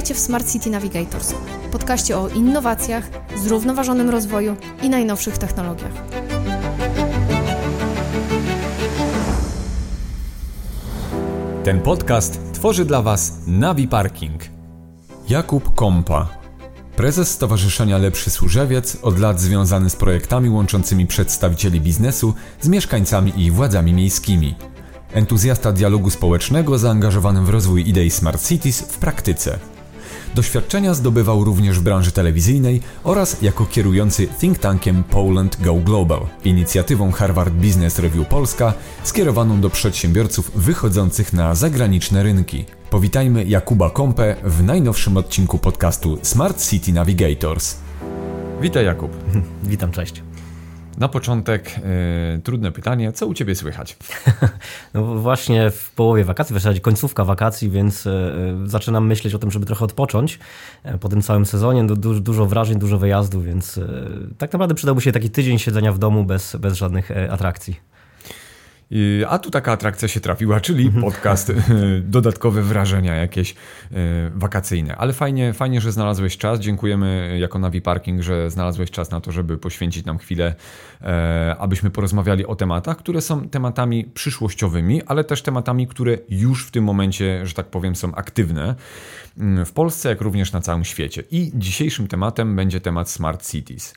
Witajcie w Smart City Navigators, podcaście o innowacjach, zrównoważonym rozwoju i najnowszych technologiach. Ten podcast tworzy dla Was Navi Parking. Jakub Kompa, prezes Stowarzyszenia Lepszy Służewiec, od lat związany z projektami łączącymi przedstawicieli biznesu z mieszkańcami i władzami miejskimi. Entuzjasta dialogu społecznego zaangażowany w rozwój idei Smart Cities w praktyce. Doświadczenia zdobywał również w branży telewizyjnej oraz jako kierujący think tankiem Poland Go Global, inicjatywą Harvard Business Review Polska skierowaną do przedsiębiorców wychodzących na zagraniczne rynki. Powitajmy Jakuba Kompę w najnowszym odcinku podcastu Smart City Navigators. Witaj Jakub. Witam, cześć. Na początek yy, trudne pytanie, co u Ciebie słychać? No właśnie w połowie wakacji, w zasadzie końcówka wakacji, więc yy, zaczynam myśleć o tym, żeby trochę odpocząć yy, po tym całym sezonie. Du dużo wrażeń, dużo wyjazdów, więc tak naprawdę przydałby się taki tydzień siedzenia w domu bez, bez żadnych atrakcji. A tu taka atrakcja się trafiła, czyli mhm. podcast, dodatkowe wrażenia jakieś e, wakacyjne. Ale fajnie, fajnie, że znalazłeś czas. Dziękujemy jako Navi Parking, że znalazłeś czas na to, żeby poświęcić nam chwilę, e, abyśmy porozmawiali o tematach, które są tematami przyszłościowymi, ale też tematami, które już w tym momencie, że tak powiem, są aktywne mm, w Polsce, jak również na całym świecie. I dzisiejszym tematem będzie temat Smart Cities.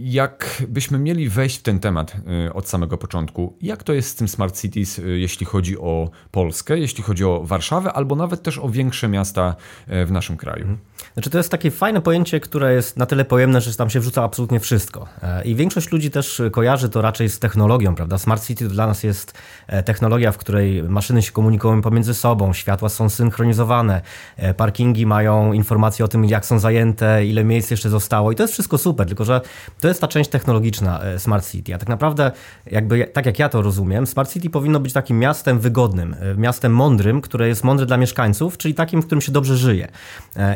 Jakbyśmy mieli wejść w ten temat y, od samego początku, jak to jest z tym Smart Cities, y, jeśli chodzi o Polskę, jeśli chodzi o Warszawę, albo nawet też o większe miasta y, w naszym kraju? Mhm. Znaczy to jest takie fajne pojęcie, które jest na tyle pojemne, że tam się wrzuca absolutnie wszystko. E, I większość ludzi też kojarzy to raczej z technologią, prawda? Smart City dla nas jest e, technologia, w której maszyny się komunikują pomiędzy sobą, światła są synchronizowane, e, parkingi mają informacje o tym, jak są zajęte, ile miejsc jeszcze zostało i to jest wszystko super, tylko że to jest ta część technologiczna Smart City. A tak naprawdę, jakby, tak jak ja to rozumiem, Smart City powinno być takim miastem wygodnym, miastem mądrym, które jest mądre dla mieszkańców, czyli takim, w którym się dobrze żyje.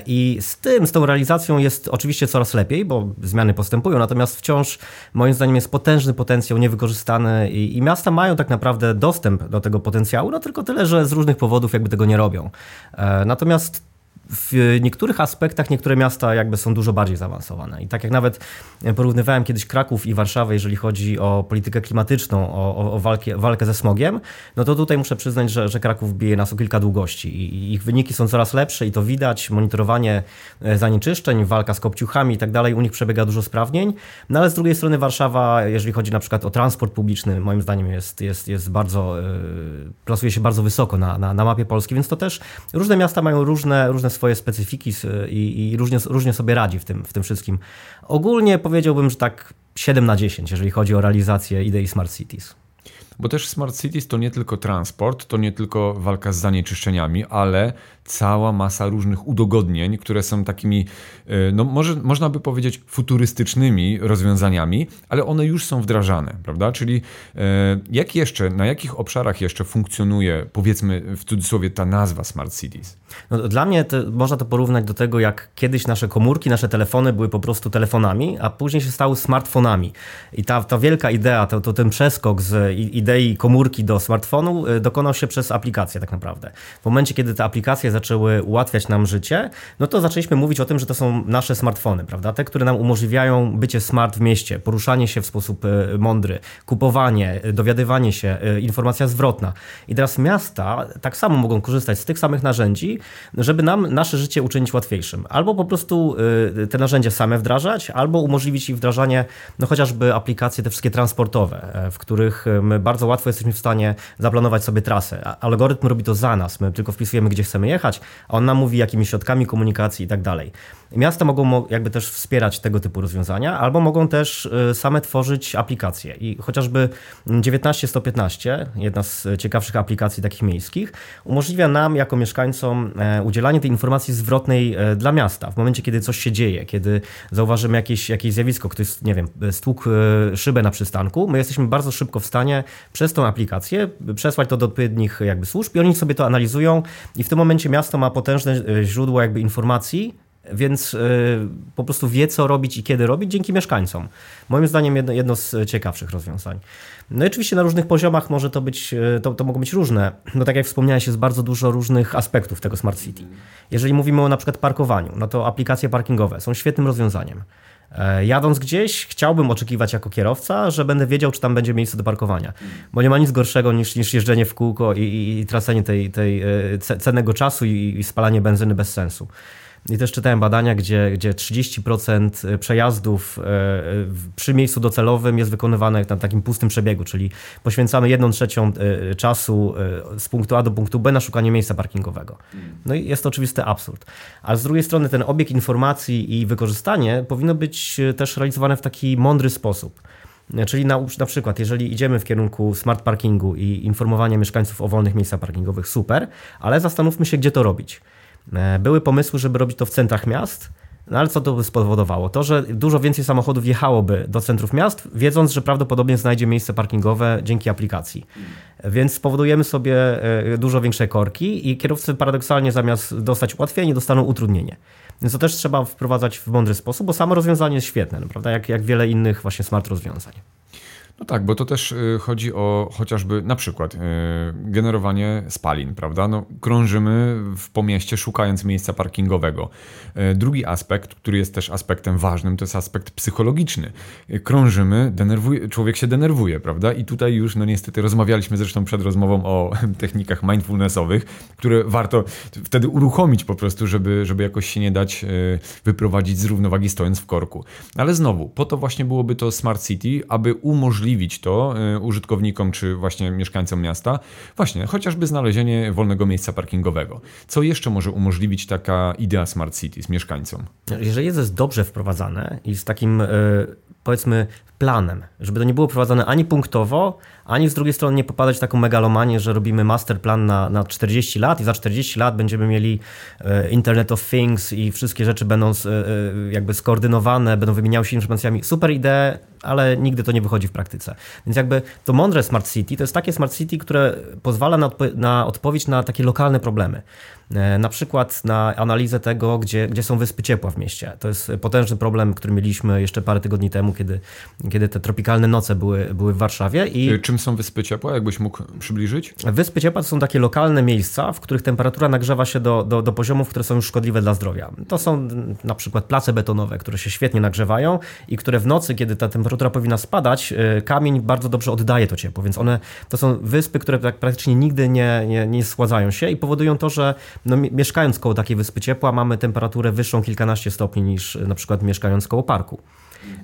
I z tym, z tą realizacją jest oczywiście coraz lepiej, bo zmiany postępują, natomiast wciąż moim zdaniem jest potężny potencjał niewykorzystany i, i miasta mają tak naprawdę dostęp do tego potencjału, no tylko tyle, że z różnych powodów jakby tego nie robią. E, natomiast w niektórych aspektach niektóre miasta jakby są dużo bardziej zaawansowane. I tak jak nawet porównywałem kiedyś Kraków i Warszawę, jeżeli chodzi o politykę klimatyczną, o, o, walkę, walkę ze smogiem, no to tutaj muszę przyznać, że, że Kraków bije nas o kilka długości i ich wyniki są coraz lepsze i to widać. Monitorowanie e, zanieczyszczeń, walka z kopciuchami i tak dalej, u nich przebiega dużo sprawnień. No ale z drugiej strony Warszawa, jeżeli chodzi na przykład o transport publiczny, moim zdaniem jest, jest, jest bardzo, yy, plasuje się bardzo wysoko na, na, na mapie Polski, więc to też różne miasta mają różne, różne swoje specyfiki i, i różnie, różnie sobie radzi w tym, w tym wszystkim. Ogólnie powiedziałbym, że tak 7 na 10, jeżeli chodzi o realizację idei Smart Cities. Bo też Smart Cities to nie tylko transport, to nie tylko walka z zanieczyszczeniami, ale cała masa różnych udogodnień, które są takimi, e, no może, można by powiedzieć, futurystycznymi rozwiązaniami, ale one już są wdrażane, prawda? Czyli e, jak jeszcze, na jakich obszarach jeszcze funkcjonuje, powiedzmy w cudzysłowie, ta nazwa Smart Cities? No, dla mnie to, można to porównać do tego, jak kiedyś nasze komórki, nasze telefony były po prostu telefonami, a później się stały smartfonami. I ta, ta wielka idea, to, to ten przeskok z idei komórki do smartfonu e, dokonał się przez aplikację tak naprawdę. W momencie, kiedy te aplikacje zaczęły ułatwiać nam życie, no to zaczęliśmy mówić o tym, że to są nasze smartfony, prawda? Te, które nam umożliwiają bycie smart w mieście, poruszanie się w sposób e, mądry, kupowanie, e, dowiadywanie się, e, informacja zwrotna. I teraz miasta tak samo mogą korzystać z tych samych narzędzi, żeby nam nasze życie uczynić łatwiejszym. Albo po prostu te narzędzia same wdrażać, albo umożliwić ich wdrażanie, no chociażby aplikacje te wszystkie transportowe, w których my bardzo łatwo jesteśmy w stanie zaplanować sobie trasę. Algorytm robi to za nas, my tylko wpisujemy, gdzie chcemy jechać, jechać, a on nam mówi jakimi środkami komunikacji i tak dalej. Miasta mogą jakby też wspierać tego typu rozwiązania, albo mogą też y, same tworzyć aplikacje. I chociażby 19115, jedna z ciekawszych aplikacji takich miejskich, umożliwia nam jako mieszkańcom e, udzielanie tej informacji zwrotnej e, dla miasta. W momencie, kiedy coś się dzieje, kiedy zauważymy jakieś, jakieś zjawisko, ktoś, nie wiem, stłukł e, szybę na przystanku, my jesteśmy bardzo szybko w stanie przez tą aplikację przesłać to do odpowiednich jakby służb i oni sobie to analizują i w tym momencie miasto ma potężne źródło jakby informacji, więc po prostu wie, co robić i kiedy robić dzięki mieszkańcom. Moim zdaniem jedno, jedno z ciekawszych rozwiązań. No i oczywiście na różnych poziomach może to być, to, to mogą być różne. No tak jak wspomniałeś, jest bardzo dużo różnych aspektów tego Smart City. Jeżeli mówimy o na przykład parkowaniu, no to aplikacje parkingowe są świetnym rozwiązaniem. E, jadąc gdzieś, chciałbym oczekiwać jako kierowca, że będę wiedział, czy tam będzie miejsce do parkowania. Bo nie ma nic gorszego niż, niż jeżdżenie w kółko i, i, i tracenie tej, tej e, cennego czasu i, i spalanie benzyny bez sensu. I też czytałem badania, gdzie, gdzie 30% przejazdów e, przy miejscu docelowym jest wykonywane na takim pustym przebiegu, czyli poświęcamy jedną trzecią e, czasu e, z punktu A do punktu B na szukanie miejsca parkingowego. No i jest to oczywisty absurd. A z drugiej strony ten obieg informacji i wykorzystanie powinno być też realizowane w taki mądry sposób. Czyli na, na przykład, jeżeli idziemy w kierunku smart parkingu i informowania mieszkańców o wolnych miejscach parkingowych, super, ale zastanówmy się, gdzie to robić. E, były pomysły, żeby robić to w centrach miast, no ale co to by spowodowało? To, że dużo więcej samochodów jechałoby do centrów miast, wiedząc, że prawdopodobnie znajdzie miejsce parkingowe dzięki aplikacji. Więc spowodujemy sobie e, dużo większe korki i kierowcy paradoksalnie zamiast dostać ułatwienie, dostaną utrudnienie. Więc to też trzeba wprowadzać w mądry sposób, bo samo rozwiązanie jest świetne, no, prawda? Jak, jak wiele innych właśnie smart rozwiązań. No tak, bo to też y, chodzi o chociażby na przykład y, generowanie spalin, prawda? No, krążymy w pomieście szukając miejsca parkingowego. Y, drugi aspekt, który jest też aspektem ważnym, to jest aspekt psychologiczny. Krążymy, denerwuje, człowiek się denerwuje, prawda? I tutaj już, no niestety, rozmawialiśmy zresztą przed rozmową o technikach mindfulnessowych, które warto wtedy uruchomić po prostu, żeby, żeby jakoś się nie dać wyprowadzić z równowagi stojąc w korku. Ale znowu, po to właśnie byłoby to Smart City, aby umożliwić umożliwić to y, użytkownikom czy właśnie mieszkańcom miasta, właśnie chociażby znalezienie wolnego miejsca parkingowego. Co jeszcze może umożliwić taka idea Smart Cities mieszkańcom? Jeżeli jest dobrze wprowadzane i z takim y, powiedzmy planem, żeby to nie było prowadzone ani punktowo, ani z drugiej strony nie popadać w taką megalomanię, że robimy masterplan na, na 40 lat i za 40 lat będziemy mieli e, Internet of Things i wszystkie rzeczy będą e, e, jakby skoordynowane, będą wymieniały się informacjami. Super idee, ale nigdy to nie wychodzi w praktyce. Więc jakby to mądre Smart City to jest takie Smart City, które pozwala na, odpo na odpowiedź na takie lokalne problemy. Na przykład na analizę tego, gdzie, gdzie są wyspy ciepła w mieście. To jest potężny problem, który mieliśmy jeszcze parę tygodni temu, kiedy, kiedy te tropikalne noce były, były w Warszawie. I Czym są wyspy ciepła? Jakbyś mógł przybliżyć? Wyspy ciepła to są takie lokalne miejsca, w których temperatura nagrzewa się do, do, do poziomów, które są już szkodliwe dla zdrowia. To są na przykład place betonowe, które się świetnie nagrzewają i które w nocy, kiedy ta temperatura powinna spadać, y, kamień bardzo dobrze oddaje to ciepło, więc one to są wyspy, które tak praktycznie nigdy nie, nie, nie schładzają się i powodują to, że no, mieszkając koło takiej wyspy ciepła mamy temperaturę wyższą kilkanaście stopni niż na przykład mieszkając koło parku.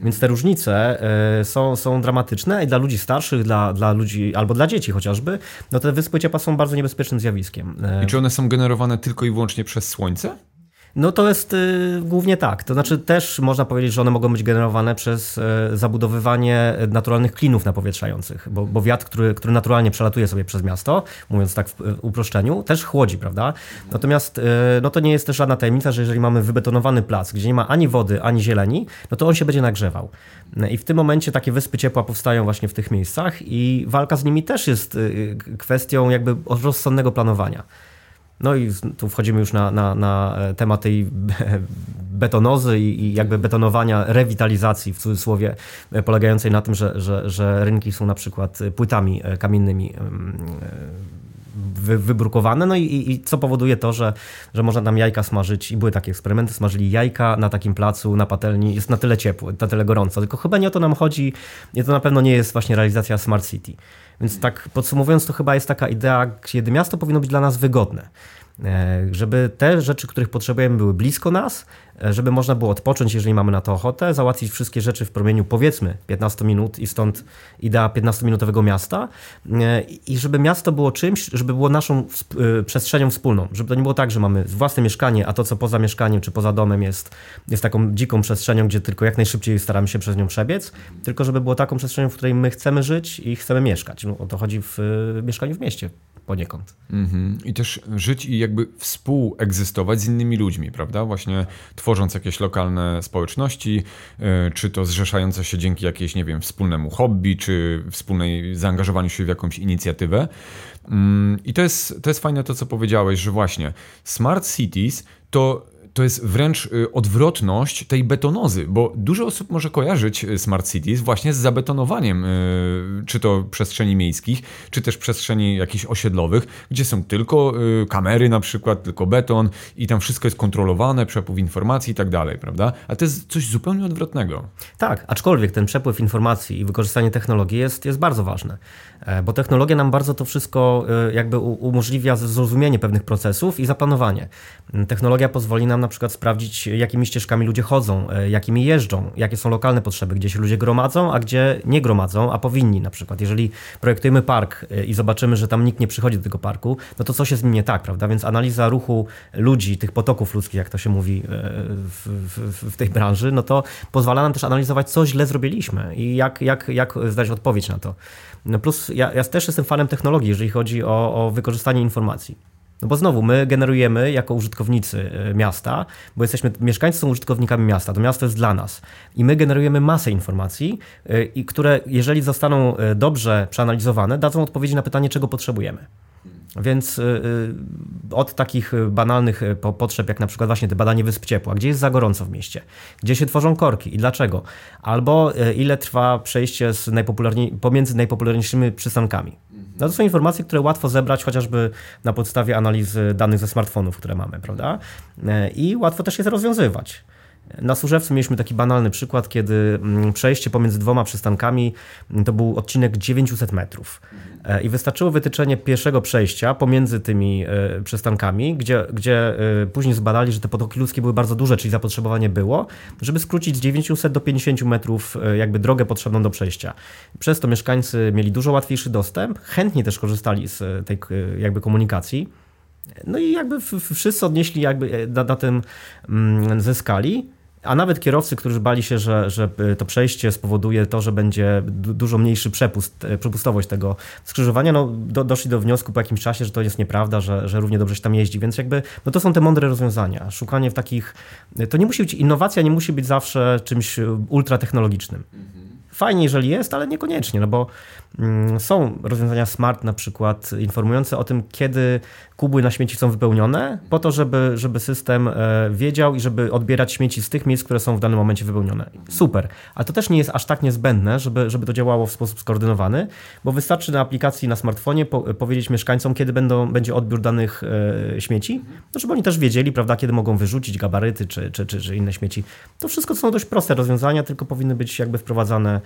Więc te różnice e, są, są dramatyczne i dla ludzi starszych, dla, dla ludzi albo dla dzieci chociażby, no te wyspy ciepła są bardzo niebezpiecznym zjawiskiem. I czy one są generowane tylko i wyłącznie przez słońce? No to jest y, głównie tak. To znaczy też można powiedzieć, że one mogą być generowane przez y, zabudowywanie naturalnych klinów napowietrzających, bo, bo wiatr, który, który naturalnie przelatuje sobie przez miasto, mówiąc tak w y, uproszczeniu, też chłodzi, prawda? Natomiast y, no to nie jest też żadna tajemnica, że jeżeli mamy wybetonowany plac, gdzie nie ma ani wody, ani zieleni, no to on się będzie nagrzewał. I w tym momencie takie wyspy ciepła powstają właśnie w tych miejscach i walka z nimi też jest y, kwestią jakby rozsądnego planowania. No i tu wchodzimy już na, na, na temat tej betonozy i, jakby betonowania, rewitalizacji w cudzysłowie, polegającej na tym, że, że, że rynki są na przykład płytami e, kamiennymi wy, wybrukowane, no i, i, co powoduje to, że, że można tam jajka smażyć? I były takie eksperymenty, smażyli jajka na takim placu, na patelni, jest na tyle ciepło, na tyle gorąco, tylko chyba nie o to nam chodzi, i to na pewno nie jest właśnie realizacja Smart City. Więc tak podsumowując, to chyba jest taka idea, kiedy miasto powinno być dla nas wygodne. E, żeby te rzeczy, których potrzebujemy, były blisko nas, E, żeby można było odpocząć, jeżeli mamy na to ochotę, załatwić wszystkie rzeczy w promieniu powiedzmy 15 minut i stąd idea 15-minutowego miasta e, i żeby miasto było czymś, żeby było naszą przestrzenią wspólną, żeby to nie było tak, że mamy własne mieszkanie, a to co poza mieszkaniem czy poza domem jest, jest taką dziką przestrzenią, gdzie tylko jak najszybciej staramy się przez nią przebiec, tylko żeby było taką przestrzenią, w której my chcemy żyć i chcemy mieszkać. No, o to chodzi w mieszkaniu w mieście poniekąd. Mhm. I też żyć i jakby współegzystować z innymi ludźmi, prawda? Właśnie tworząc jakieś lokalne społeczności, e, czy to zrzeszające się dzięki jakiejś, nie wiem, wspólnemu hobby, czy wspólnej zaangażowaniu się w jakąś inicjatywę. Mm, I to jest, to jest fajne to, co powiedziałeś, że właśnie Smart Cities to to jest wręcz y, odwrotność tej betonozy, bo dużo osób może kojarzyć y, Smart Cities właśnie z zabetonowaniem, y, czy to przestrzeni miejskich, czy też przestrzeni jakichś osiedlowych, gdzie są tylko kamery na przykład, tylko beton i tam wszystko jest kontrolowane, przepływ informacji i tak dalej, prawda? A to jest coś zupełnie odwrotnego. Tak, aczkolwiek ten przepływ informacji i wykorzystanie technologii jest, jest bardzo ważne, e, bo technologia nam bardzo to wszystko e, jakby umożliwia zrozumienie pewnych procesów i zaplanowanie. Technologia pozwoli nam na przykład sprawdzić, jakimi ścieżkami ludzie chodzą, e, jakimi jeżdżą, jakie są lokalne potrzeby, gdzie się ludzie gromadzą, a gdzie nie gromadzą, a powinni na przykład. Jeżeli projektujemy park i zobaczymy, że tam nikt nie przychodzi do tego parku, no to coś jest z nim nie tak, prawda? Więc analiza ruchu ludzi, tych potoków ludzkich, jak to się mówi w, w, w tej branży, no to pozwala nam też analizować, co źle zrobiliśmy i jak, jak, jak zdać odpowiedź na to. No plus ja, ja też jestem fanem technologii, jeżeli chodzi o, o wykorzystanie informacji. No bo znowu, my generujemy jako użytkownicy e, miasta, bo jesteśmy, mieszkańcy są użytkownikami miasta, to miasto jest dla nas. I my generujemy masę informacji, e, i które, jeżeli zostaną e, dobrze przeanalizowane, dadzą odpowiedzi na pytanie, czego potrzebujemy. Więc y, y, od takich banalnych y, potrzeb, jak na przykład właśnie te badanie wysp ciepła, gdzie jest za gorąco w mieście, gdzie się tworzą korki i dlaczego, albo ile trwa przejście z najpopularniej, pomiędzy najpopularniejszymi przystankami. No to są informacje, które łatwo zebrać chociażby na podstawie analizy danych ze smartfonów, które mamy, prawda? I łatwo też je rozwiązywać. Na Służewcu mieliśmy taki banalny przykład, kiedy mm, przejście pomiędzy dwoma przystankami mm, to był odcinek 900 metrów. E, I wystarczyło wytyczenie pierwszego przejścia pomiędzy tymi e, przystankami, gdzie, gdzie e, później zbadali, że te potoki ludzkie były bardzo duże, czyli zapotrzebowanie było, żeby skrócić z 900 do 50 metrów jakby drogę potrzebną do przejścia. Przez to mieszkańcy mieli dużo łatwiejszy dostęp, chętnie też korzystali z tej jakby komunikacji. No i jakby wszyscy odnieśli, jakby na, na tym mm, zyskali. A nawet kierowcy, którzy bali się, że, że to przejście spowoduje to, że będzie dużo mniejszy przepust, e, przepustowość tego skrzyżowania, no, do, doszli do wniosku po jakimś czasie, że to jest nieprawda, że, że równie dobrze się tam jeździ. Więc jakby no to są te mądre rozwiązania. Szukanie w takich. To nie musi być innowacja, nie musi być zawsze czymś ultratechnologicznym. Fajnie, jeżeli jest, ale niekoniecznie, no bo mm, są rozwiązania smart na przykład informujące o tym, kiedy kubły na śmieci są wypełnione, po to, żeby, żeby system e, wiedział i żeby odbierać śmieci z tych miejsc, które są w danym momencie wypełnione. Super, ale to też nie jest aż tak niezbędne, żeby, żeby to działało w sposób skoordynowany, bo wystarczy na aplikacji na smartfonie po, powiedzieć mieszkańcom, kiedy będą, będzie odbiór danych e, śmieci, no żeby oni też wiedzieli, prawda, kiedy mogą wyrzucić gabaryty czy, czy, czy, czy inne śmieci. To wszystko to są dość proste rozwiązania, tylko powinny być jakby wprowadzane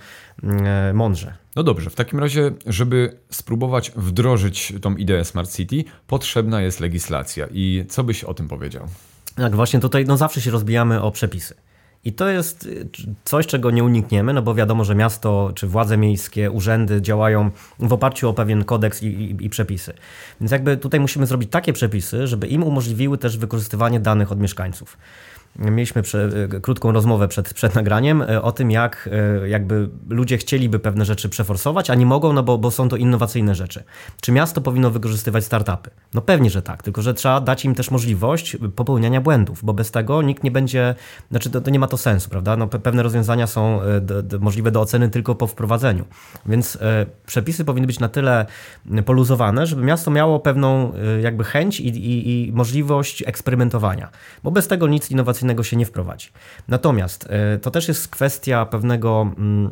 mądrze. No dobrze, w takim razie, żeby spróbować wdrożyć tą ideę Smart City, potrzebna jest legislacja. I co byś o tym powiedział? Tak, właśnie tutaj no zawsze się rozbijamy o przepisy. I to jest y, coś, czego nie unikniemy, no bo wiadomo, że miasto czy władze miejskie, urzędy działają w oparciu o pewien kodeks i, i, i, przepisy. Więc jakby tutaj musimy zrobić takie przepisy, żeby im umożliwiły też wykorzystywanie danych od mieszkańców. Mieliśmy prze, krótką rozmowę przed, przed nagraniem e, o tym, jak e, jakby ludzie chcieliby pewne rzeczy przeforsować, a nie mogą, no bo, bo są to innowacyjne rzeczy. Czy miasto powinno wykorzystywać startupy? No pewnie, że tak, tylko że trzeba dać im też możliwość popełniania błędów, bo bez tego nikt nie będzie, znaczy to, to nie ma to sensu, prawda? No, pewne rozwiązania są e, możliwe do oceny tylko po wprowadzeniu. Więc e, przepisy powinny być na tyle poluzowane, żeby miasto miało pewną e, jakby chęć i, i, i możliwość eksperymentowania, bo bez tego nic innowacyjnego innowacyjnego się nie wprowadzi. Natomiast e, to też jest kwestia pewnego mm,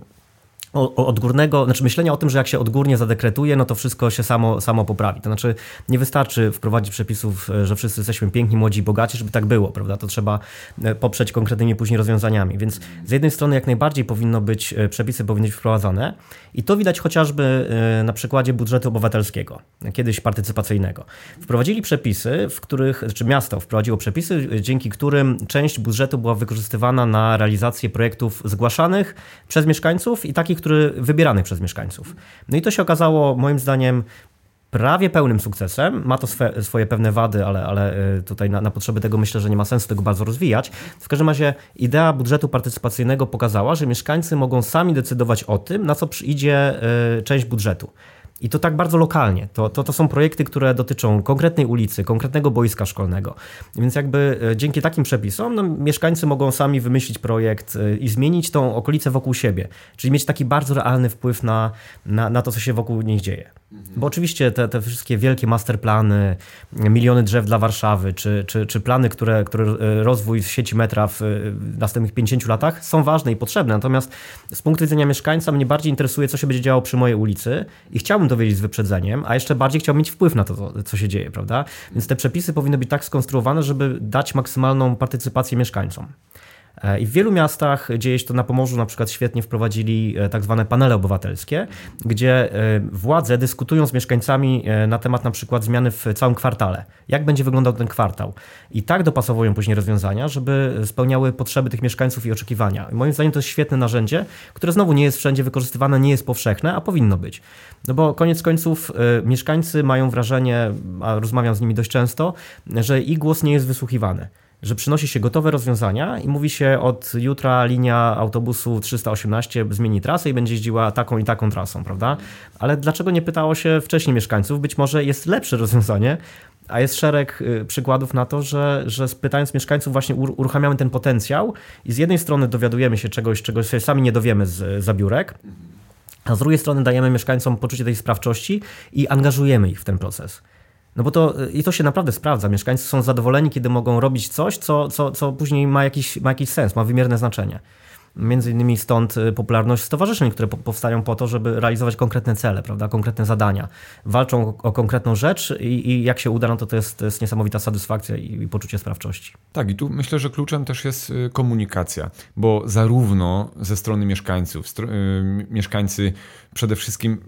odgórnego, znaczy myślenia o tym, że jak się odgórnie zadekretuje, no to wszystko się samo, samo poprawi. To znaczy nie wystarczy wprowadzić przepisów, e, że wszyscy jesteśmy piękni, młodzi, bogaci, żeby tak było, prawda? To trzeba e, poprzeć konkretnymi później rozwiązaniami. Więc z jednej strony jak najbardziej powinno być, e, przepisy powinny być wprowadzane i to widać chociażby na przykładzie budżetu obywatelskiego, kiedyś partycypacyjnego. Wprowadzili przepisy, w których, czy miasto wprowadziło przepisy, dzięki którym część budżetu była wykorzystywana na realizację projektów zgłaszanych przez mieszkańców i takich, który wybieranych przez mieszkańców. No i to się okazało moim zdaniem prawie pełnym sukcesem. Ma to swe, swoje pewne wady, ale, ale y, tutaj na, na, potrzeby tego myślę, że nie ma sensu tego bardzo rozwijać. W każdym razie idea budżetu partycypacyjnego pokazała, że mieszkańcy mogą sami decydować o tym, na co przyjdzie y, część budżetu. I to tak bardzo lokalnie. To, to, to są projekty, które dotyczą konkretnej ulicy, konkretnego boiska szkolnego. Więc jakby e, dzięki takim przepisom no, mieszkańcy mogą sami wymyślić projekt e, i zmienić tą okolicę wokół siebie. Czyli mieć taki bardzo realny wpływ na, na, na to, co się wokół nich dzieje. Bo oczywiście te, te wszystkie wielkie masterplany, miliony drzew dla Warszawy, czy, czy, czy plany, które, które e, rozwój sieci metra w, w następnych 50 latach są ważne i potrzebne. Natomiast z punktu widzenia mieszkańca mnie bardziej interesuje, co się będzie działo przy mojej ulicy i chciałbym to wiedzieć z wyprzedzeniem, a jeszcze bardziej chciałbym mieć wpływ na to, co się dzieje, prawda? Więc te przepisy powinny być tak skonstruowane, żeby dać maksymalną partycypację mieszkańcom. E, I w wielu miastach dzieje się to na Pomorzu, na przykład świetnie wprowadzili e, tak zwane panele obywatelskie, gdzie e, władze dyskutują z mieszkańcami na temat na przykład zmiany w całym kwartale. Jak będzie wyglądał ten kwartał? I tak dopasowują później rozwiązania, żeby spełniały potrzeby tych mieszkańców i oczekiwania. I moim zdaniem to jest świetne narzędzie, które znowu nie jest wszędzie wykorzystywane, nie jest powszechne, a powinno być. No bo koniec końców mieszkańcy mają wrażenie, a rozmawiam z nimi dość często, że ich głos nie jest wysłuchiwany że przynosi się gotowe rozwiązania i mówi się od jutra linia autobusu 318 zmieni trasę i będzie jeździła taką i taką trasą, prawda? Ale dlaczego nie pytało się wcześniej mieszkańców? Być może jest lepsze rozwiązanie, a jest szereg y, przykładów na to, że, że pytając mieszkańców właśnie uruchamiamy ten potencjał i z jednej strony dowiadujemy się czegoś, czego się sami nie dowiemy z zabiórek, a z drugiej strony dajemy mieszkańcom poczucie tej sprawczości i angażujemy ich w ten proces. No bo to i to się naprawdę sprawdza. Mieszkańcy są zadowoleni, kiedy mogą robić coś, co, co, co później ma jakiś, ma jakiś sens, ma wymierne znaczenie. Między innymi stąd y, popularność stowarzyszeń, które powstają po to, żeby realizować konkretne cele, prawda, konkretne zadania. Walczą o konkretną rzecz i, i jak się uda, no to to jest, to jest niesamowita satysfakcja i, i, poczucie sprawczości. Tak, i tu myślę, że kluczem też jest y, komunikacja, bo zarówno ze strony mieszkańców, str mieszkańcy przede wszystkim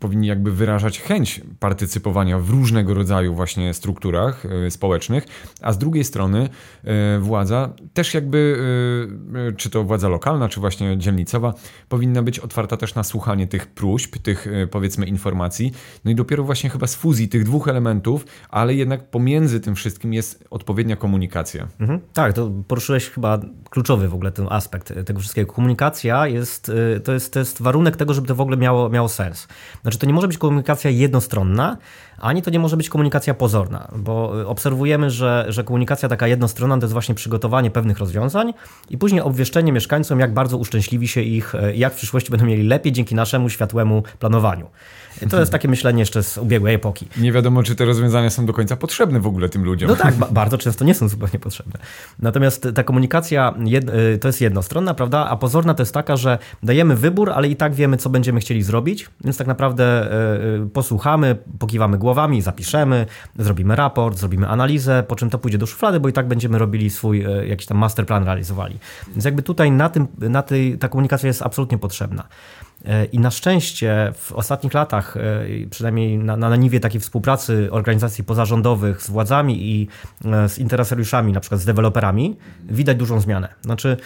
powinni jakby wyrażać chęć partycypowania w różnego rodzaju właśnie strukturach e, społecznych, a z drugiej strony e, władza też jakby, e, czy to władza lokalna, czy właśnie dzielnicowa, powinna być otwarta też na słuchanie tych próśb, tych powiedzmy informacji. No i dopiero właśnie chyba z fuzji tych dwóch elementów, ale jednak pomiędzy tym wszystkim jest odpowiednia komunikacja. Mhm. Tak, to poruszyłeś chyba kluczowy w ogóle ten aspekt tego wszystkiego. Komunikacja jest, to jest, to jest warunek tego, żeby to w ogóle miało, miało sens. Znaczy, to nie może być komunikacja jednostronna, ani to nie może być komunikacja pozorna, bo obserwujemy, że, że komunikacja taka jednostronna to jest właśnie przygotowanie pewnych rozwiązań i później obwieszczenie mieszkańcom, jak bardzo uszczęśliwi się ich, jak w przyszłości będą mieli lepiej dzięki naszemu światłemu planowaniu. To jest takie myślenie jeszcze z ubiegłej epoki. Nie wiadomo, czy te rozwiązania są do końca potrzebne w ogóle tym ludziom. No tak, bardzo często nie są zupełnie potrzebne. Natomiast ta komunikacja y, to jest jednostronna, prawda? A pozorna to jest taka, że dajemy wybór, ale i tak wiemy, co będziemy chcieli zrobić, więc tak naprawdę y, y, posłuchamy, pokiwamy głowami, zapiszemy, zrobimy raport, zrobimy analizę, po czym to pójdzie do szuflady, bo i tak będziemy robili swój jakiś tam masterplan realizowali. Więc jakby tutaj na tym, na tej, ta komunikacja jest absolutnie potrzebna. E, I na szczęście w ostatnich latach, e, przynajmniej na, na niwie takiej współpracy organizacji pozarządowych z władzami i e, z interesariuszami, na przykład z deweloperami, widać dużą zmianę. Znaczy,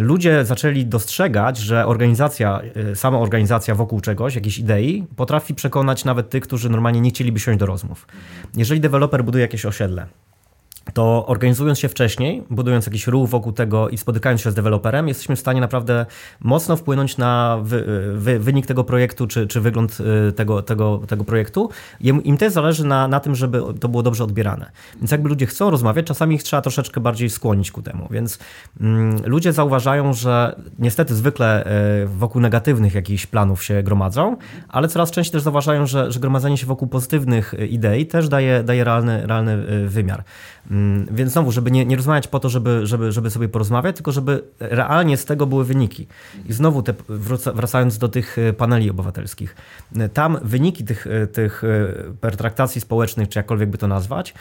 ludzie zaczęli dostrzegać, że organizacja, sama organizacja wokół czegoś, jakiejś idei, potrafi przekonać nawet tych, którzy normalnie nie chcieliby siąść do rozmów. Jeżeli deweloper buduje jakieś osiedle, to organizując się wcześniej, budując jakiś ruch wokół tego i spotykając się z deweloperem, jesteśmy w stanie naprawdę mocno wpłynąć na wy, wy, wynik tego projektu, czy, czy wygląd y, tego, tego, tego projektu. Im, też zależy na, na tym, żeby to było dobrze odbierane. Więc jakby ludzie chcą rozmawiać, czasami ich trzeba troszeczkę bardziej skłonić ku temu. Więc mm, ludzie zauważają, że niestety zwykle y, wokół negatywnych jakichś planów się gromadzą, ale coraz częściej też zauważają, że, że gromadzenie się wokół pozytywnych y, idei też daje, daje realny, realny wymiar. Mm, więc znowu, żeby nie, nie rozmawiać po to, żeby, żeby, żeby sobie porozmawiać, tylko żeby realnie z tego były wyniki. I znowu te, wracając do tych e, paneli obywatelskich, e, tam wyniki tych, e, tych pertraktacji społecznych, czy jakkolwiek by to nazwać,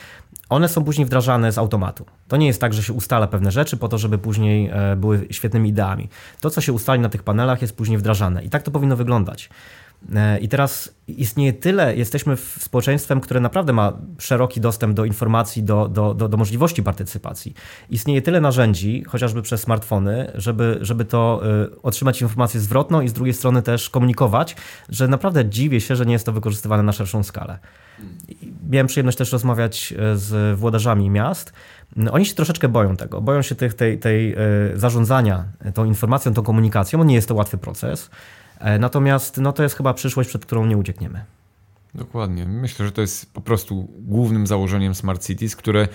one są później wdrażane z automatu. To nie jest tak, że się ustala pewne rzeczy po to, żeby później były świetnymi ideami. To, co się ustali na tych panelach, jest później wdrażane. I tak to powinno wyglądać. E, I teraz istnieje tyle, jesteśmy społeczeństwem, które naprawdę ma szeroki dostęp do informacji, do, do, do, do, możliwości partycypacji. Istnieje tyle narzędzi, chociażby przez smartfony, żeby, żeby to y, otrzymać informację zwrotną i z drugiej strony też komunikować, że naprawdę dziwię się, że nie jest to wykorzystywane na szerszą skalę. Miałem przyjemność też rozmawiać e, z włodarzami miast. Oni się troszeczkę boją tego, boją się tych, tej, tej zarządzania tą informacją, tą komunikacją. Nie jest to łatwy proces. E, natomiast no, to jest chyba przyszłość, przed którą nie uciekniemy. Dokładnie. Myślę, że to jest po prostu głównym założeniem Smart Cities, które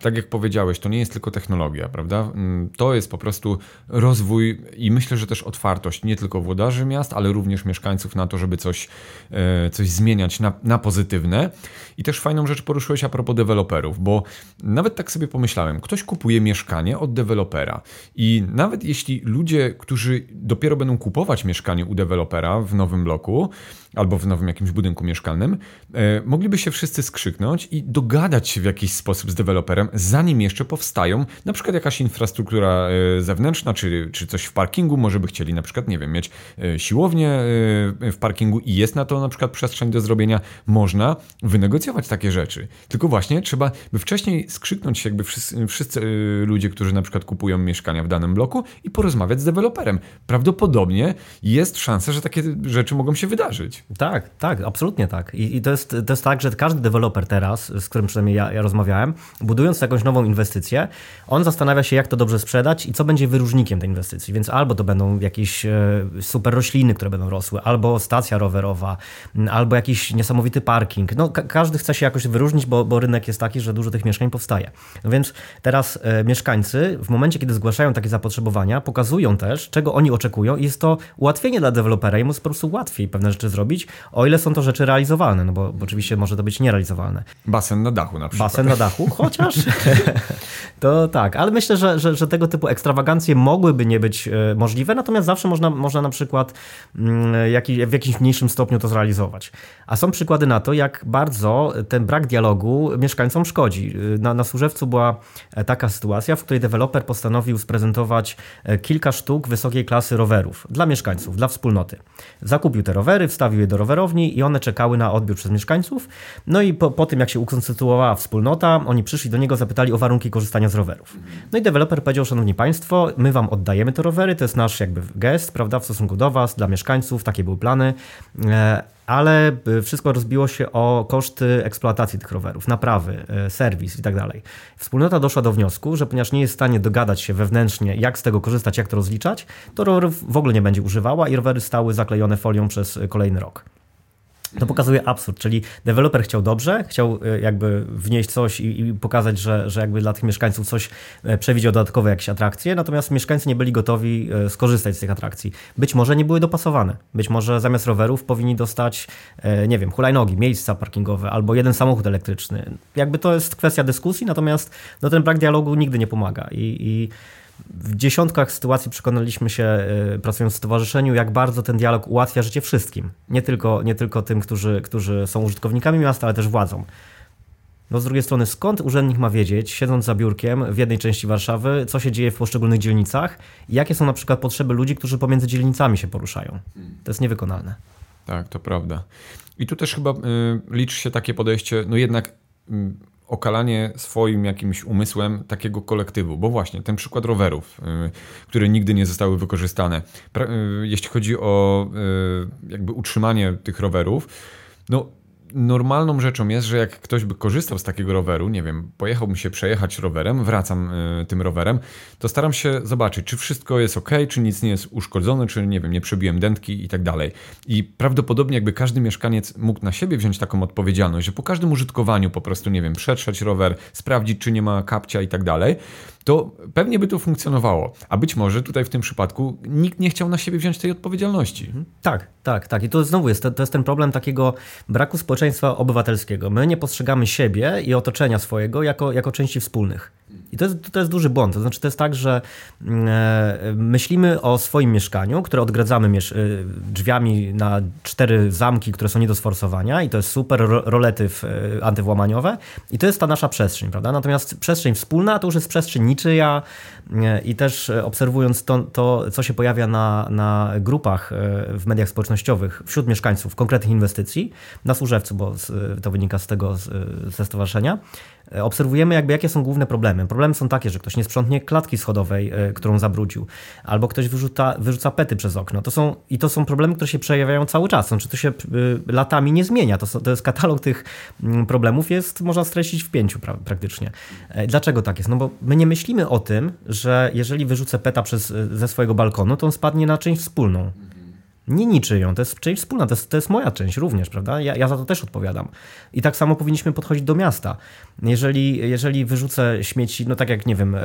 tak jak powiedziałeś, to nie jest tylko technologia, prawda? Mm, to jest po prostu rozwój i myślę, że też otwartość nie tylko włodarzy miast, ale również mieszkańców na to, żeby coś, e, coś zmieniać na, na pozytywne. I też fajną rzecz poruszyłeś a propos deweloperów, bo nawet tak sobie pomyślałem, ktoś kupuje mieszkanie od dewelopera i nawet jeśli ludzie, którzy dopiero będą kupować mieszkanie u dewelopera w nowym bloku, albo w nowym jakimś budynku mieszkalnym, e, mogliby się wszyscy skrzyknąć i dogadać się w jakiś sposób z deweloperem, zanim jeszcze powstają na przykład jakaś infrastruktura e, zewnętrzna, czy, czy coś w parkingu, może by chcieli na przykład, nie wiem, mieć e, siłownię w parkingu i jest na to na przykład przestrzeń do zrobienia, można wynegocjować takie rzeczy. Tylko właśnie trzeba by wcześniej skrzyknąć się jakby wszyscy, wszyscy ludzie, którzy na przykład kupują mieszkania w danym bloku i porozmawiać z deweloperem. Prawdopodobnie jest szansa, że takie rzeczy mogą się wydarzyć. Tak, tak, absolutnie tak. I, i to, jest, to jest tak, że każdy deweloper teraz, z którym przynajmniej ja, ja rozmawiałem, budując jakąś nową inwestycję, on zastanawia się, jak to dobrze sprzedać i co będzie wyróżnikiem tej inwestycji. Więc albo to będą jakieś e, super rośliny, które będą rosły, albo stacja rowerowa, albo jakiś niesamowity parking. No, ka każdy chce się jakoś wyróżnić, bo, bo rynek jest taki, że dużo tych mieszkań powstaje. No więc teraz e, mieszkańcy w momencie, kiedy zgłaszają takie zapotrzebowania, pokazują też, czego oni oczekują i jest to ułatwienie dla dewelopera i mu po prostu łatwiej pewne rzeczy zrobić o ile są to rzeczy realizowalne, no bo, bo oczywiście może to być nierealizowalne. Basen na dachu na przykład. Basen na dachu, chociaż to tak, ale myślę, że, że, że, tego typu ekstrawagancje mogłyby nie być e, możliwe, natomiast zawsze można, można na przykład mm, w jakimś mniejszym stopniu to zrealizować. A są przykłady na to, jak bardzo ten brak dialogu mieszkańcom szkodzi. E, na, na Służewcu była e, taka sytuacja, w której deweloper postanowił sprezentować kilka sztuk wysokiej klasy rowerów dla mieszkańców, dla wspólnoty. Zakupił te rowery, wstawił do rowerowni i one czekały na odbiór przez mieszkańców. No i po, po tym, jak się ukonstytuowała wspólnota, oni przyszli do niego, zapytali o warunki korzystania z rowerów. No i deweloper powiedział, szanowni państwo, my wam oddajemy te rowery, to jest nasz jakby gest, prawda, w stosunku do was, dla mieszkańców, takie były plany e, ale e, wszystko rozbiło się o koszty eksploatacji tych rowerów, naprawy, e, serwis i tak dalej. Wspólnota doszła do wniosku, że ponieważ nie jest w stanie dogadać się wewnętrznie, jak z tego korzystać, jak to rozliczać, to rowerów w ogóle nie będzie używała i rowery stały zaklejone folią przez kolejny rok. To pokazuje absurd, czyli deweloper chciał dobrze, chciał e, jakby wnieść coś i, i, pokazać, że, że jakby dla tych mieszkańców coś e, przewidział dodatkowe jakieś atrakcje, natomiast mieszkańcy nie byli gotowi e, skorzystać z tych atrakcji. Być może nie były dopasowane. Być może zamiast rowerów powinni dostać, nie wiem, hulajnogi, miejsca parkingowe albo jeden samochód elektryczny. Jakby to jest kwestia dyskusji, natomiast no, ten brak dialogu nigdy nie pomaga i, i w dziesiątkach sytuacji przekonaliśmy się, y, pracując w stowarzyszeniu, jak bardzo ten dialog ułatwia życie wszystkim. Nie tylko, nie tylko tym, którzy, którzy są użytkownikami miasta, ale też władzą. No z drugiej strony, skąd urzędnik ma wiedzieć, siedząc za biurkiem w jednej części Warszawy, co się dzieje w poszczególnych dzielnicach i jakie są na przykład potrzeby ludzi, którzy pomiędzy dzielnicami się poruszają? To jest niewykonalne. Tak, to prawda. I tu też chyba y, liczy się takie podejście, no jednak y, okalanie swoim jakimś umysłem takiego kolektywu, bo właśnie ten przykład rowerów, y, które nigdy nie zostały wykorzystane, y, jeśli chodzi o y, jakby utrzymanie tych rowerów, no normalną rzeczą jest, że jak ktoś by korzystał z takiego roweru, nie wiem, pojechałbym się przejechać rowerem, wracam y, tym rowerem, to staram się zobaczyć, czy wszystko jest ok, czy nic nie jest uszkodzone, czy nie wiem, nie przebiłem dętki i tak dalej. I prawdopodobnie jakby każdy mieszkaniec mógł na siebie wziąć taką odpowiedzialność, że po każdym użytkowaniu po prostu, nie wiem, przetrzeć rower, sprawdzić, czy nie ma kapcia i tak dalej, to pewnie by to funkcjonowało. A być może tutaj w tym przypadku nikt nie chciał na siebie wziąć tej odpowiedzialności. Mhm. Tak, tak, tak. I to znowu jest, to, to jest ten problem takiego braku społeczeństwa obywatelskiego. My nie postrzegamy siebie i otoczenia swojego jako, jako części wspólnych. I to jest, to jest duży błąd. To znaczy, to jest tak, że mm, e, myślimy o swoim mieszkaniu, które odgradzamy e, drzwiami na cztery zamki, które są nie do sforsowania, i to jest super rolety e, antywłamaniowe, i to jest ta nasza przestrzeń, prawda? Natomiast przestrzeń wspólna to już jest przestrzeń niczyja, i też obserwując to, to co się pojawia na, na grupach w mediach społecznościowych wśród mieszkańców konkretnych inwestycji, na Służewcu, bo to wynika z tego ze stowarzyszenia, obserwujemy jakby jakie są główne problemy. Problemy są takie, że ktoś nie sprzątnie klatki schodowej, e, którą zabrudził, albo ktoś wyrzuca, wyrzuca pety przez okno. To są, I to są problemy, które się przejawiają cały czas. Znaczy to się e, latami nie zmienia. To, to jest katalog tych mm, problemów, jest można streścić w pięciu pra, praktycznie. E, dlaczego tak jest? No bo my nie myślimy o tym, że jeżeli wyrzucę peta przez, ze swojego balkonu, to on spadnie na część wspólną. Nie niczyją, to jest część wspólna, to jest, to jest moja część również, prawda? Ja, ja za to też odpowiadam. I tak samo powinniśmy podchodzić do miasta. Jeżeli, jeżeli wyrzucę śmieci, no tak jak, nie wiem, e, e,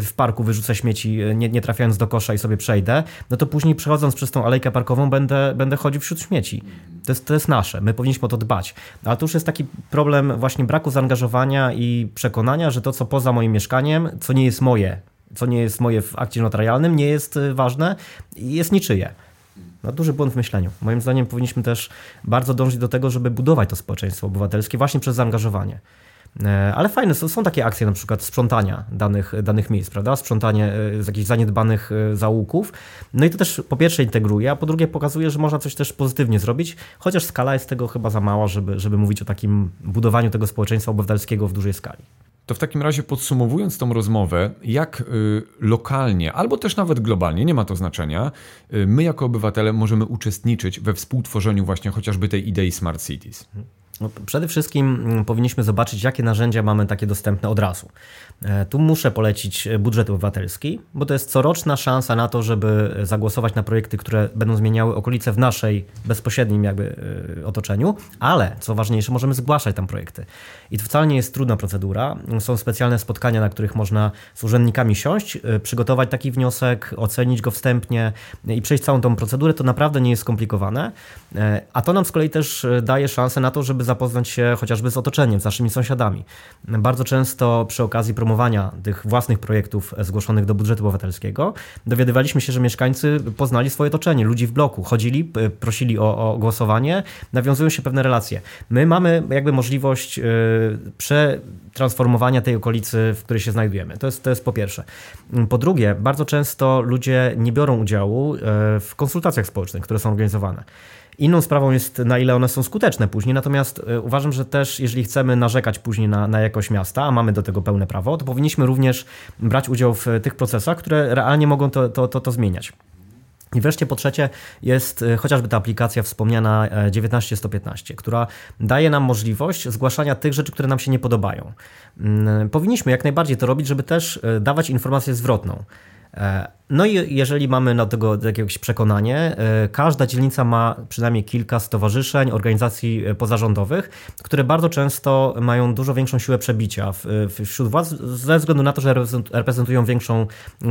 w parku wyrzucę śmieci, nie, nie trafiając do kosza i sobie przejdę, no to później przechodząc przez tą alejkę parkową będę, będę chodził wśród śmieci. To jest, to jest nasze, my powinniśmy o to dbać. Ale to już jest taki problem właśnie braku zaangażowania i przekonania, że to, co poza moim mieszkaniem, co nie jest moje, co nie jest moje w akcie notarialnym, nie jest ważne i jest niczyje. No, duży błąd w myśleniu. Moim zdaniem powinniśmy też bardzo dążyć do tego, żeby budować to społeczeństwo obywatelskie właśnie przez zaangażowanie. E, ale fajne są, są takie akcje, na przykład sprzątania danych, danych miejsc, prawda? Sprzątanie e, z jakichś zaniedbanych e, zaułków. No i to też po pierwsze integruje, a po drugie pokazuje, że można coś też pozytywnie zrobić, chociaż skala jest tego chyba za mała, żeby, żeby mówić o takim budowaniu tego społeczeństwa obywatelskiego w dużej skali. To w takim razie podsumowując tą rozmowę, jak y, lokalnie, albo też nawet globalnie, nie ma to znaczenia, y, my jako obywatele możemy uczestniczyć we współtworzeniu właśnie chociażby tej idei Smart Cities. No, przede wszystkim mm, powinniśmy zobaczyć, jakie narzędzia mamy takie dostępne od razu. E, tu muszę polecić budżet obywatelski, bo to jest coroczna szansa na to, żeby zagłosować na projekty, które będą zmieniały okolice w naszej bezpośrednim jakby e, otoczeniu, ale co ważniejsze, możemy zgłaszać tam projekty. I to wcale nie jest trudna procedura. Są specjalne spotkania, na których można z urzędnikami siąść, e, przygotować taki wniosek, ocenić go wstępnie i przejść całą tą procedurę. To naprawdę nie jest skomplikowane, a to nam z kolei też daje szansę na to, żeby zapoznać się chociażby z otoczeniem, z naszymi sąsiadami. Bardzo często przy okazji promowania tych własnych projektów zgłoszonych do budżetu obywatelskiego dowiadywaliśmy się, że mieszkańcy poznali swoje otoczenie, ludzi w bloku, chodzili, prosili o, o głosowanie, nawiązują się pewne relacje. My mamy jakby możliwość y, przetransformowania tej okolicy, w której się znajdujemy. To jest, to jest po pierwsze. Po drugie, bardzo często ludzie nie biorą udziału y, w konsultacjach społecznych, które są organizowane. Inną sprawą jest, na ile one są skuteczne później, natomiast e, uważam, że też jeżeli chcemy narzekać później na, na jakość miasta, a mamy do tego pełne prawo, to powinniśmy również brać udział w tych procesach, które realnie mogą to, to, to, to zmieniać. I wreszcie po trzecie jest e, chociażby ta aplikacja wspomniana 19115, e, która daje nam możliwość zgłaszania tych rzeczy, które nam się nie podobają. Mm, powinniśmy jak najbardziej to robić, żeby też dawać informację zwrotną. No i jeżeli mamy na tego jakiegoś przekonanie, e, każda dzielnica ma przynajmniej kilka stowarzyszeń, organizacji e, pozarządowych, które bardzo często mają dużo większą siłę przebicia wśród władz ze względu na to, że reprezentują większą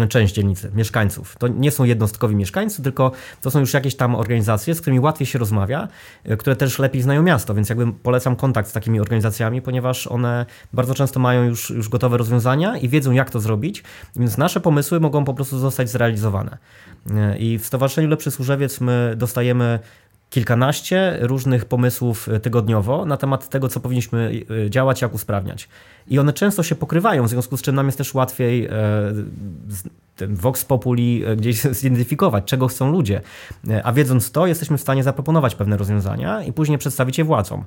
część dzielnicy, mieszkańców. To nie są jednostkowi mieszkańcy, tylko to są już jakieś tam organizacje, z którymi łatwiej się rozmawia, e, które też lepiej znają miasto, więc jakby polecam kontakt z takimi organizacjami, ponieważ one bardzo często mają już, już gotowe rozwiązania i wiedzą jak to zrobić, więc nasze pomysły mogą po prostu zostać zrealizowane. I w Stowarzyszeniu Lepszy Służewiec my dostajemy kilkanaście różnych pomysłów tygodniowo na temat tego, co powinniśmy e, działać, jak usprawniać. I one często się pokrywają, w związku z czym nam jest też łatwiej e, ten Vox Populi e, gdzieś zidentyfikować, czego chcą ludzie. A wiedząc to, jesteśmy w stanie zaproponować pewne rozwiązania i później przedstawić je władzom.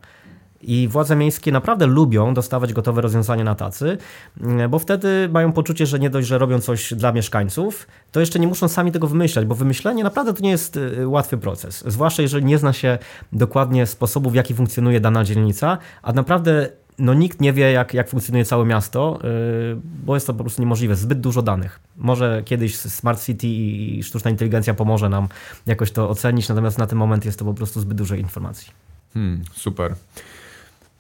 I władze miejskie naprawdę lubią dostawać gotowe rozwiązania na tacy, mm, bo wtedy mają poczucie, że nie dość, że robią coś dla mieszkańców, to jeszcze nie muszą sami tego wymyślać, bo wymyślenie naprawdę to nie jest y, łatwy proces. Zwłaszcza jeżeli nie zna się dokładnie sposobu, w jaki funkcjonuje dana dzielnica, a naprawdę no nikt nie wie, jak, jak funkcjonuje całe miasto, yy, bo jest to po prostu niemożliwe. Zbyt dużo danych. Może kiedyś Smart City i sztuczna inteligencja pomoże nam jakoś to ocenić, natomiast na ten moment jest to po prostu zbyt dużo informacji. Hmm, super.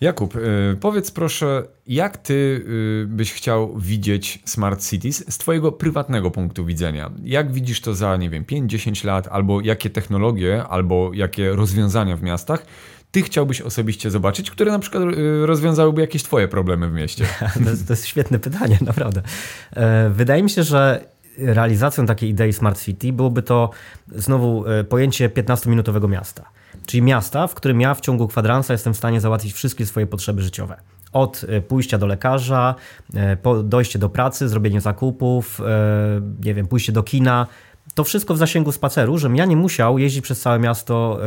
Jakub, y, powiedz proszę, jak ty y, byś chciał widzieć Smart Cities z twojego prywatnego punktu widzenia? Jak widzisz to za, nie wiem, 5-10 lat, albo jakie technologie, albo jakie rozwiązania w miastach ty chciałbyś osobiście zobaczyć, które na przykład y, rozwiązałyby jakieś twoje problemy w mieście? To jest, to jest świetne pytanie, naprawdę. E, wydaje mi się, że realizacją takiej idei Smart City byłoby to znowu e, pojęcie 15-minutowego miasta. Czyli miasta, w którym ja w ciągu kwadransa jestem w stanie załatwić wszystkie swoje potrzeby życiowe. Od e, pójścia do lekarza, e, dojście do pracy, zrobienie zakupów, e, nie wiem, pójście do kina, to wszystko w zasięgu spaceru, żebym ja nie musiał jeździć przez całe miasto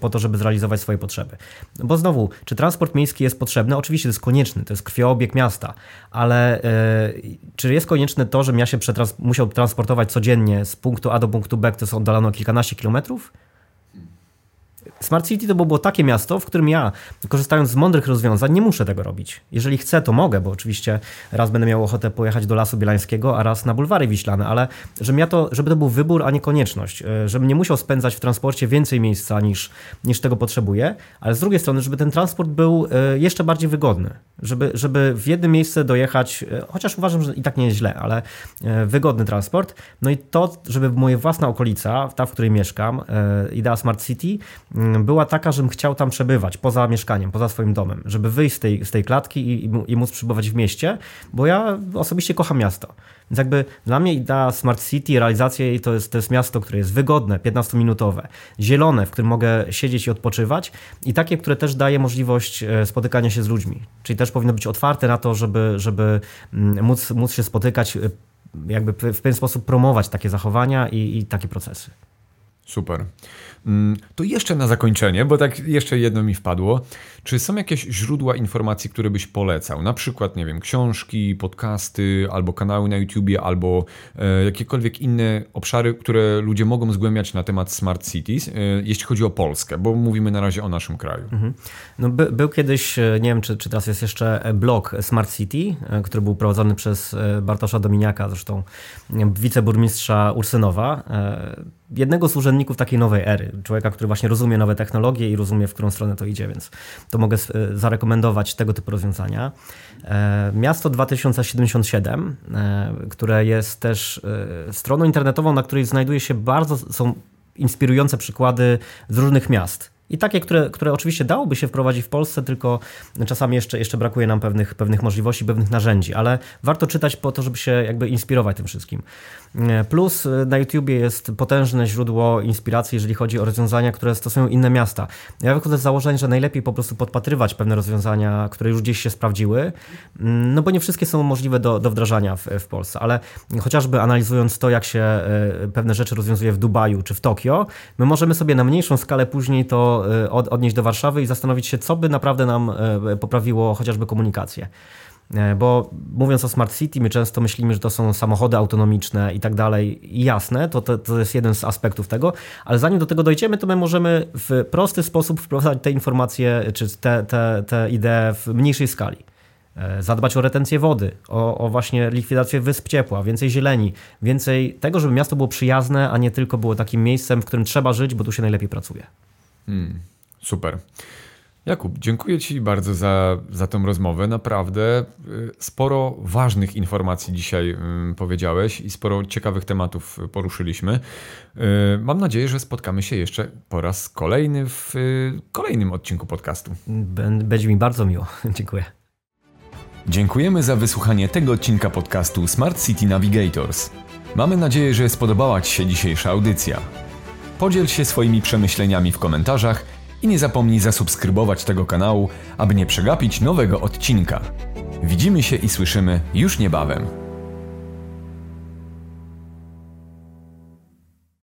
po to, żeby zrealizować swoje potrzeby. Bo znowu, czy transport miejski jest potrzebny? Oczywiście to jest konieczny, to jest krwioobieg miasta, ale czy jest konieczne to, żebym ja się przetrans musiał transportować codziennie z punktu A do punktu B, które są oddalone o kilkanaście kilometrów? Smart City to było takie miasto, w którym ja, korzystając z mądrych rozwiązań, nie muszę tego robić. Jeżeli chcę, to mogę, bo oczywiście raz będę miał ochotę pojechać do Lasu Bielańskiego, a raz na Bulwary Wiślane, ale żebym ja to, żeby to był wybór, a nie konieczność. E, żebym nie musiał spędzać w transporcie więcej miejsca niż, niż tego potrzebuję, ale z drugiej strony, żeby ten transport był e, jeszcze bardziej wygodny. Żeby, żeby w jednym miejsce dojechać, e, chociaż uważam, że i tak nie jest źle, ale wygodny transport. No i to, żeby moja własna okolica, ta, w której mieszkam, idea Smart City, mm, była taka, żebym chciał tam przebywać, poza mieszkaniem, poza swoim domem, żeby wyjść z tej, z tej klatki i, i móc przebywać w mieście, bo ja osobiście kocham miasto. Więc jakby dla mnie idea Smart City, realizacja jej to jest, to jest miasto, które jest wygodne, 15-minutowe, zielone, w którym mogę siedzieć i odpoczywać i takie, które też daje możliwość e, spotykania się z ludźmi. Czyli też powinno być otwarte na to, żeby, żeby mm, móc, móc się spotykać, e, jakby w pewien sposób promować takie zachowania i, i takie procesy. Super. Mm, to jeszcze na zakończenie, bo tak jeszcze jedno mi wpadło. Czy są jakieś źródła informacji, które byś polecał? Na przykład, nie wiem, książki, podcasty, albo kanały na YouTubie, albo e, jakiekolwiek inne obszary, które ludzie mogą zgłębiać na temat Smart Cities, e, jeśli chodzi o Polskę, bo mówimy na razie o naszym kraju. Mhm. No, by, był kiedyś, e, nie wiem, czy, czy teraz jest jeszcze blog Smart City, który był prowadzony przez Bartosza Dominiaka, zresztą wiceburmistrza Ursynowa jednego z takiej nowej ery. Człowieka, który właśnie rozumie nowe technologie i rozumie, w którą stronę to idzie, więc to mogę e, zarekomendować tego typu rozwiązania. E, Miasto 2077, e, które jest też stroną internetową, na której znajduje się bardzo, są inspirujące przykłady z różnych miast. I takie, które, które oczywiście dałoby się wprowadzić w Polsce, tylko czasami jeszcze, jeszcze brakuje nam pewnych, pewnych możliwości, pewnych narzędzi, ale warto czytać po to, żeby się jakby inspirować tym wszystkim. Plus na YouTubie jest potężne źródło inspiracji, jeżeli chodzi o rozwiązania, które stosują inne miasta. Ja wychodzę z założenia, że najlepiej po prostu podpatrywać pewne rozwiązania, które już gdzieś się sprawdziły, no bo nie wszystkie są możliwe do, do wdrażania w, w Polsce, ale chociażby analizując to, jak się e, pewne rzeczy rozwiązuje w Dubaju czy w Tokio, my możemy sobie na mniejszą skalę później to e, odnieść do Warszawy i zastanowić się, co by naprawdę nam e, poprawiło chociażby komunikację. E, bo mówiąc o Smart City, my często myślimy, że to są samochody autonomiczne i tak dalej. I jasne, to, to, to jest jeden z aspektów tego, ale zanim do tego dojdziemy, to my możemy w prosty sposób wprowadzać te informacje, czy te, te, te idee w mniejszej skali. Zadbać o retencję wody, o, o, właśnie likwidację wysp ciepła, więcej zieleni, więcej tego, żeby miasto było przyjazne, a nie tylko było takim miejscem, w którym trzeba żyć, bo tu się najlepiej pracuje. Hmm, super. Jakub, dziękuję Ci bardzo za, za tę rozmowę. Naprawdę y, sporo ważnych informacji dzisiaj y, powiedziałeś i sporo ciekawych tematów poruszyliśmy. Y, mam nadzieję, że spotkamy się jeszcze po raz kolejny w kolejnym odcinku podcastu. Będzie mi bardzo miło. Dziękuję. Dziękujemy za wysłuchanie tego odcinka podcastu Smart City Navigators. Mamy nadzieję, że spodobała Ci się dzisiejsza audycja. Podziel się swoimi przemyśleniami w komentarzach i nie zapomnij zasubskrybować tego kanału, aby nie przegapić nowego odcinka. Widzimy się i słyszymy już niebawem.